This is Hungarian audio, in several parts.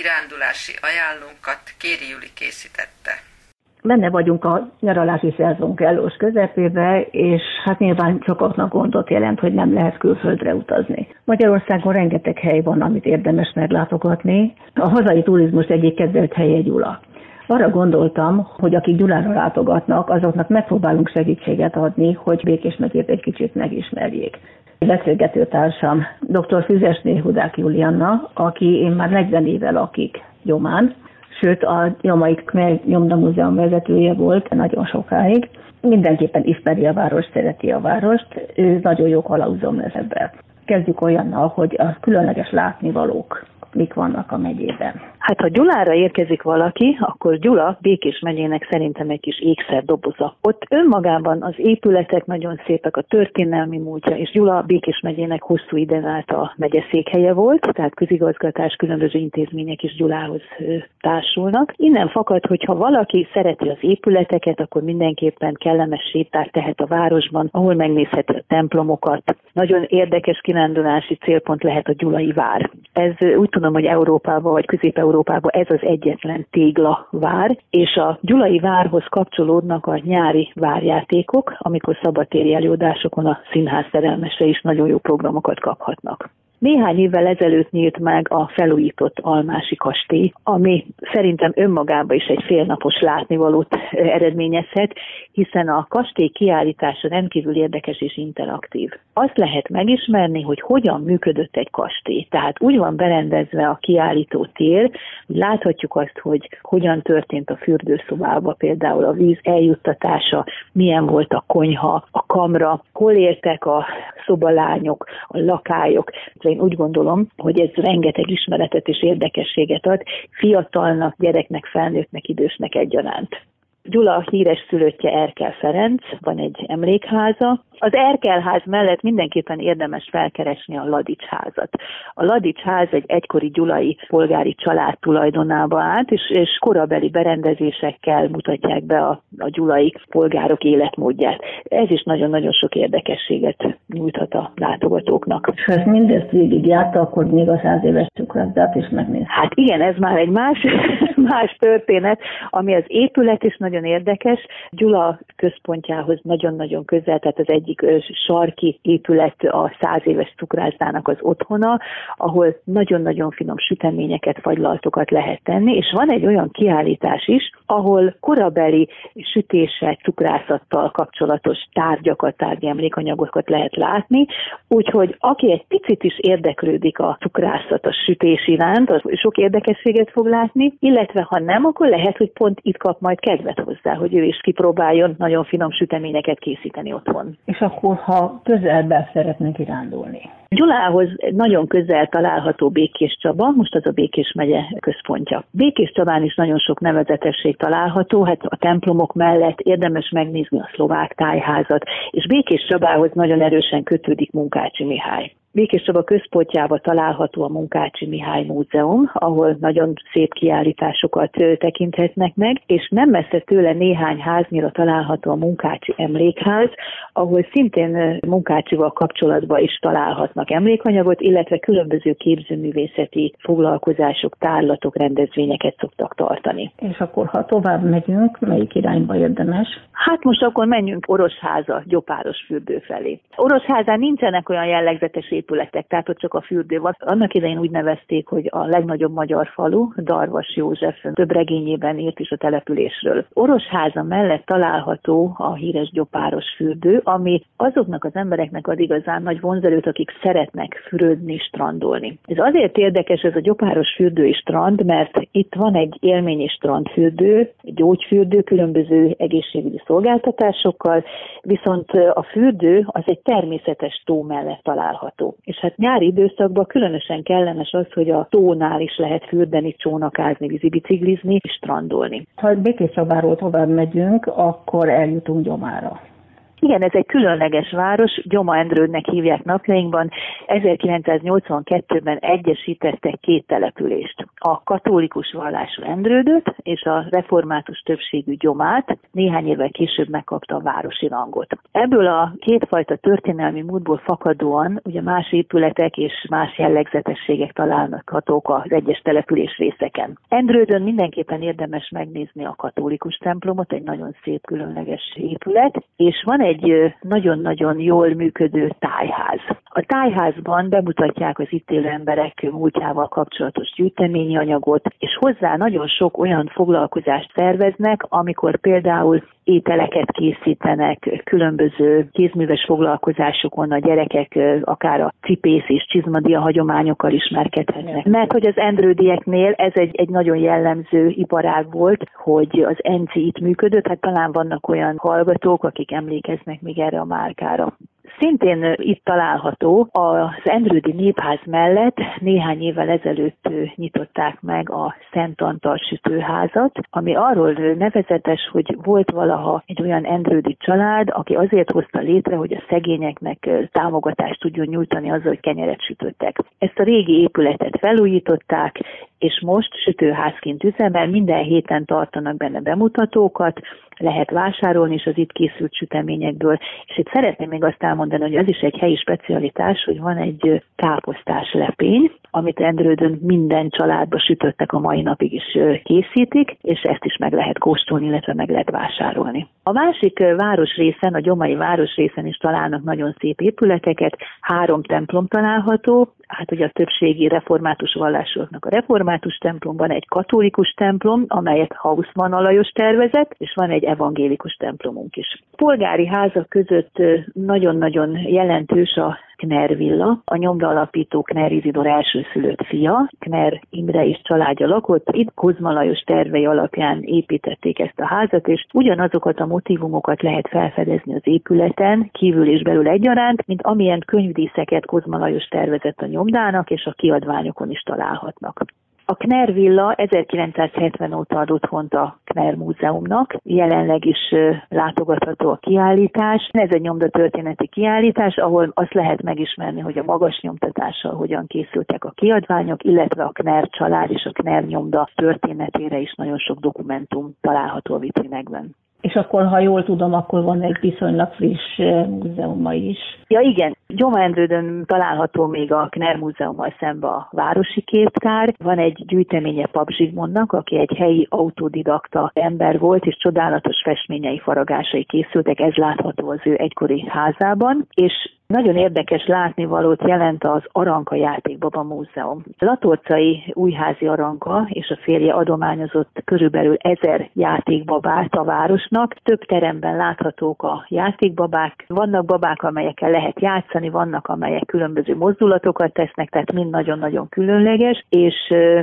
kirándulási ajánlónkat Kéri Juli készítette. Benne vagyunk a nyaralási szezon kellős közepébe, és hát nyilván sokaknak gondot jelent, hogy nem lehet külföldre utazni. Magyarországon rengeteg hely van, amit érdemes meglátogatni. A hazai turizmus egyik kedvelt helye Gyula. Arra gondoltam, hogy akik Gyulára látogatnak, azoknak megpróbálunk segítséget adni, hogy Békés megyét egy kicsit megismerjék. Beszélgető társam dr. Füzesné Hudák Julianna, aki én már 40 éve lakik Gyomán, sőt a Nyomai Khmer Nyomda Múzeum vezetője volt nagyon sokáig. Mindenképpen ismeri a város, szereti a várost, ő nagyon jó kalauzom lesz ebben. Kezdjük olyannal, hogy a különleges látnivalók mik vannak a megyében. Hát ha Gyulára érkezik valaki, akkor Gyula Békés megyének szerintem egy kis ékszer doboza. Ott önmagában az épületek nagyon szépek, a történelmi múltja, és Gyula Békés megyének hosszú iden át a megyeszékhelye volt, tehát közigazgatás, különböző intézmények is Gyulához társulnak. Innen fakad, hogy ha valaki szereti az épületeket, akkor mindenképpen kellemes sétát tehet a városban, ahol megnézheti a templomokat. Nagyon érdekes kirándulási célpont lehet a Gyulai vár. Ez úgy tudom, hogy Európában vagy Közép-Európában ez az egyetlen tégla vár, és a Gyulai várhoz kapcsolódnak a nyári várjátékok, amikor szabadtéri előadásokon a színház szerelmese is nagyon jó programokat kaphatnak. Néhány évvel ezelőtt nyílt meg a felújított Almási kastély, ami szerintem önmagában is egy félnapos látnivalót eredményezhet, hiszen a kastély kiállítása rendkívül érdekes és interaktív. Azt lehet megismerni, hogy hogyan működött egy kastély. Tehát úgy van berendezve a kiállító tér, hogy láthatjuk azt, hogy hogyan történt a fürdőszobába például a víz eljuttatása, milyen volt a konyha, a kamra, hol értek a szobalányok, a lakályok. Én úgy gondolom, hogy ez rengeteg ismeretet és érdekességet ad fiatalnak, gyereknek, felnőttnek, idősnek egyaránt. Gyula híres szülöttje Erkel Ferenc, van egy emlékháza, az Erkelház mellett mindenképpen érdemes felkeresni a Ladics házat. A Ladics ház egy egykori gyulai polgári család tulajdonába állt, és, és korabeli berendezésekkel mutatják be a, a gyulai polgárok életmódját. Ez is nagyon-nagyon sok érdekességet nyújthat a látogatóknak. És ha ezt mindezt végigjárta, akkor még a száz éves cukrászdát is megnéz. Hát igen, ez már egy más, más történet, ami az épület is nagyon érdekes. Gyula központjához nagyon-nagyon közel, tehát az egy egyik sarki épület a száz éves cukrászdának az otthona, ahol nagyon-nagyon finom süteményeket, fagylaltokat lehet tenni, és van egy olyan kiállítás is, ahol korabeli sütéssel, cukrászattal kapcsolatos tárgyakat, tárgyi emlékanyagokat lehet látni, úgyhogy aki egy picit is érdeklődik a cukrászat, a sütés iránt, az sok érdekességet fog látni, illetve ha nem, akkor lehet, hogy pont itt kap majd kedvet hozzá, hogy ő is kipróbáljon nagyon finom süteményeket készíteni otthon. És akkor, ha közelbe szeretnénk kirándulni. Gyulához nagyon közel található Békés Csaba, most az a Békés megye központja. Békés Csabán is nagyon sok nevezetesség található, hát a templomok mellett érdemes megnézni a szlovák tájházat, és Békés Csabához nagyon erősen kötődik Munkácsi Mihály. Békés Csaba központjában található a Munkácsi Mihály Múzeum, ahol nagyon szép kiállításokat tekinthetnek meg, és nem messze tőle néhány háznyira található a Munkácsi Emlékház, ahol szintén Munkácsival kapcsolatban is találhatnak emlékanyagot, illetve különböző képzőművészeti foglalkozások, tárlatok, rendezvényeket szoktak tartani. És akkor, ha tovább megyünk, melyik irányba érdemes? Hát most akkor menjünk Orosháza, Gyopáros fürdő felé. Orosházán nincsenek olyan jellegzetes épületek, tehát ott csak a fürdő van. Annak idején úgy nevezték, hogy a legnagyobb magyar falu, Darvas József több regényében írt is a településről. Orosháza mellett található a híres gyopáros fürdő, ami azoknak az embereknek ad igazán nagy vonzerőt, akik szeretnek fürödni, strandolni. Ez azért érdekes ez a gyopáros fürdő és strand, mert itt van egy élményi strandfürdő, egy gyógyfürdő, különböző egészségügyi szolgáltatásokkal, viszont a fürdő az egy természetes tó mellett található. És hát nyári időszakban különösen kellemes az, hogy a tónál is lehet fürdeni, csónakázni, vízibiciklizni és strandolni. Ha Békés Csabáról tovább megyünk, akkor eljutunk Gyomára. Igen, ez egy különleges város, Gyoma Endrődnek hívják napjainkban. 1982-ben egyesítettek két települést. A katolikus vallású Endrődöt és a református többségű Gyomát néhány évvel később megkapta a városi rangot. Ebből a kétfajta történelmi múltból fakadóan ugye más épületek és más jellegzetességek találhatók az egyes település részeken. Endrődön mindenképpen érdemes megnézni a katolikus templomot, egy nagyon szép különleges épület, és van egy nagyon-nagyon jól működő tájház. A tájházban bemutatják az itt élő emberek múltjával kapcsolatos gyűjteményi anyagot, és hozzá nagyon sok olyan foglalkozást szerveznek, amikor például ételeket készítenek, különböző kézműves foglalkozásokon a gyerekek akár a cipész és csizmadia hagyományokkal ismerkedhetnek. Mert hogy az endrődieknél ez egy, egy nagyon jellemző iparág volt, hogy az enci itt működött, hát talán vannak olyan hallgatók, akik emlékeznek még erre a márkára. Szintén itt található az Endrődi Népház mellett néhány évvel ezelőtt nyitották meg a Szent Antal sütőházat, ami arról nevezetes, hogy volt valaha egy olyan Endrődi család, aki azért hozta létre, hogy a szegényeknek támogatást tudjon nyújtani azzal, hogy kenyeret sütöttek. Ezt a régi épületet felújították, és most sütőházként üzemel, minden héten tartanak benne bemutatókat, lehet vásárolni is az itt készült süteményekből. És itt szeretném még azt elmondani, hogy az is egy helyi specialitás, hogy van egy káposztás lepény, amit Endrődön minden családba sütöttek a mai napig is készítik, és ezt is meg lehet kóstolni, illetve meg lehet vásárolni. A másik városrészen, a gyomai városrészen is találnak nagyon szép épületeket, három templom található, hát ugye a többségi református vallásoknak a református templomban egy katolikus templom, amelyet Hausmann Alajos tervezett, és van egy evangélikus templomunk is. Polgári házak között nagyon-nagyon jelentős a Kner villa, a nyomda alapító Kner Izidor elsőszülött fia, Kner Imre és családja lakott, itt Kozma Lajos tervei alapján építették ezt a házat, és ugyanazokat a motivumokat lehet felfedezni az épületen, kívül és belül egyaránt, mint amilyen könyvdíszeket Kozma Lajos tervezett a nyomdának, és a kiadványokon is találhatnak. A Kner Villa 1970 óta ad otthont a Kner Múzeumnak, jelenleg is látogatható a kiállítás. Ez egy nyomdatörténeti kiállítás, ahol azt lehet megismerni, hogy a magas nyomtatással hogyan készültek a kiadványok, illetve a Kner család és a Kner nyomda történetére is nagyon sok dokumentum található a vitrinekben. És akkor, ha jól tudom, akkor van egy viszonylag friss múzeuma is. Ja igen, Gyomendrődön található még a Kner Múzeummal szembe a Városi Képtár. Van egy gyűjteménye Pap Zsigmondnak, aki egy helyi autodidakta ember volt, és csodálatos festményei faragásai készültek, ez látható az ő egykori házában. És nagyon érdekes látnivalót jelent az Aranka Játékbaba Múzeum. Latorcai újházi Aranka és a férje adományozott körülbelül ezer játékbabát a városnak. Több teremben láthatók a játékbabák. Vannak babák, amelyekkel lehet játszani, vannak, amelyek különböző mozdulatokat tesznek, tehát mind nagyon-nagyon különleges, és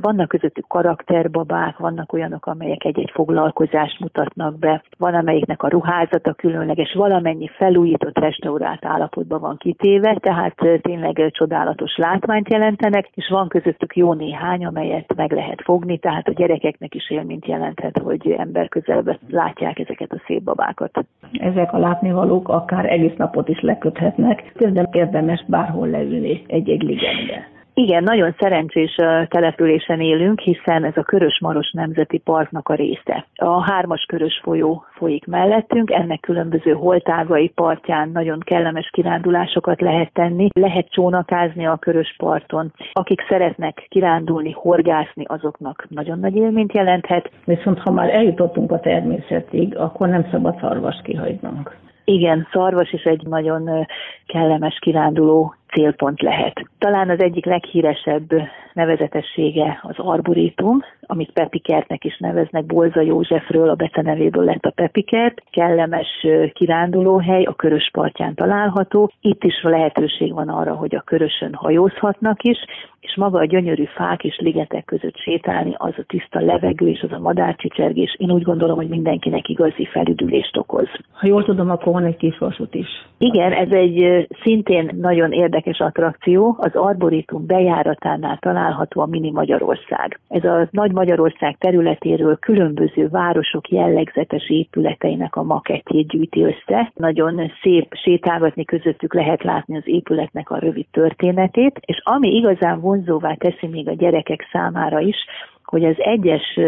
vannak közöttük karakterbabák, vannak olyanok, amelyek egy-egy foglalkozást mutatnak be, van, amelyiknek a ruházata különleges, valamennyi felújított, restaurált állapotban van van kitéve, tehát tényleg csodálatos látványt jelentenek, és van közöttük jó néhány, amelyet meg lehet fogni, tehát a gyerekeknek is élményt jelenthet, hogy ember közelbe látják ezeket a szép babákat. Ezek a látnivalók akár egész napot is leköthetnek, közben érdemes bárhol leülni egy-egy ligetbe. Igen, nagyon szerencsés településen élünk, hiszen ez a Körös-Maros Nemzeti Parknak a része. A hármas Körös folyó folyik mellettünk, ennek különböző holtágai partján nagyon kellemes kirándulásokat lehet tenni, lehet csónakázni a Körös parton. Akik szeretnek kirándulni, horgászni, azoknak nagyon nagy élményt jelenthet. Viszont ha már eljutottunk a természetig, akkor nem szabad szarvas kihagynunk. Igen, szarvas is egy nagyon kellemes kiránduló célpont lehet. Talán az egyik leghíresebb nevezetessége az arborétum, amit Pepikertnek is neveznek, Bolza Józsefről, a becenevéből lett a Pepikert. Kellemes kirándulóhely, a Körös partján található. Itt is lehetőség van arra, hogy a Körösön hajózhatnak is, és maga a gyönyörű fák és ligetek között sétálni, az a tiszta levegő és az a madárcsicsergés, én úgy gondolom, hogy mindenkinek igazi felüdülést okoz. Ha jól tudom, akkor van egy kis vasút is. Igen, ez egy szintén nagyon érdekes attrakció. Az Arborétum bejáratánál található a Mini Magyarország. Ez a nagy Magyarország területéről különböző városok jellegzetes épületeinek a makettjét gyűjti össze. Nagyon szép sétálgatni közöttük lehet látni az épületnek a rövid történetét, és ami igazán vonzóvá teszi még a gyerekek számára is, hogy az egyes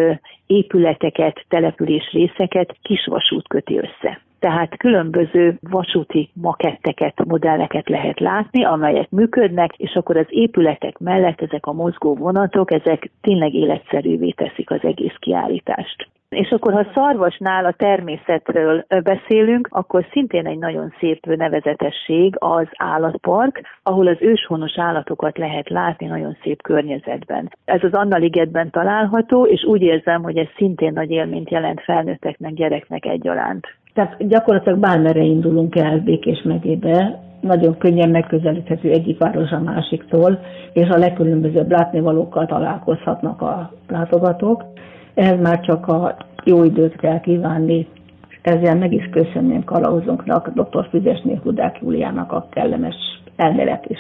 épületeket, település részeket kisvasút köti össze tehát különböző vasúti maketteket, modelleket lehet látni, amelyek működnek, és akkor az épületek mellett ezek a mozgó vonatok, ezek tényleg életszerűvé teszik az egész kiállítást. És akkor, ha szarvasnál a természetről beszélünk, akkor szintén egy nagyon szép nevezetesség az állatpark, ahol az őshonos állatokat lehet látni nagyon szép környezetben. Ez az Anna ligetben található, és úgy érzem, hogy ez szintén nagy élményt jelent felnőtteknek, gyereknek egyaránt. Tehát gyakorlatilag bármere indulunk el Békés megyébe, nagyon könnyen megközelíthető egyik város a másiktól, és a legkülönbözőbb látnivalókkal találkozhatnak a látogatók. Ehhez már csak a jó időt kell kívánni. Ezzel meg is köszönném kalauzunknak, dr. Füzesné Hudák Júliának a kellemes elméleti.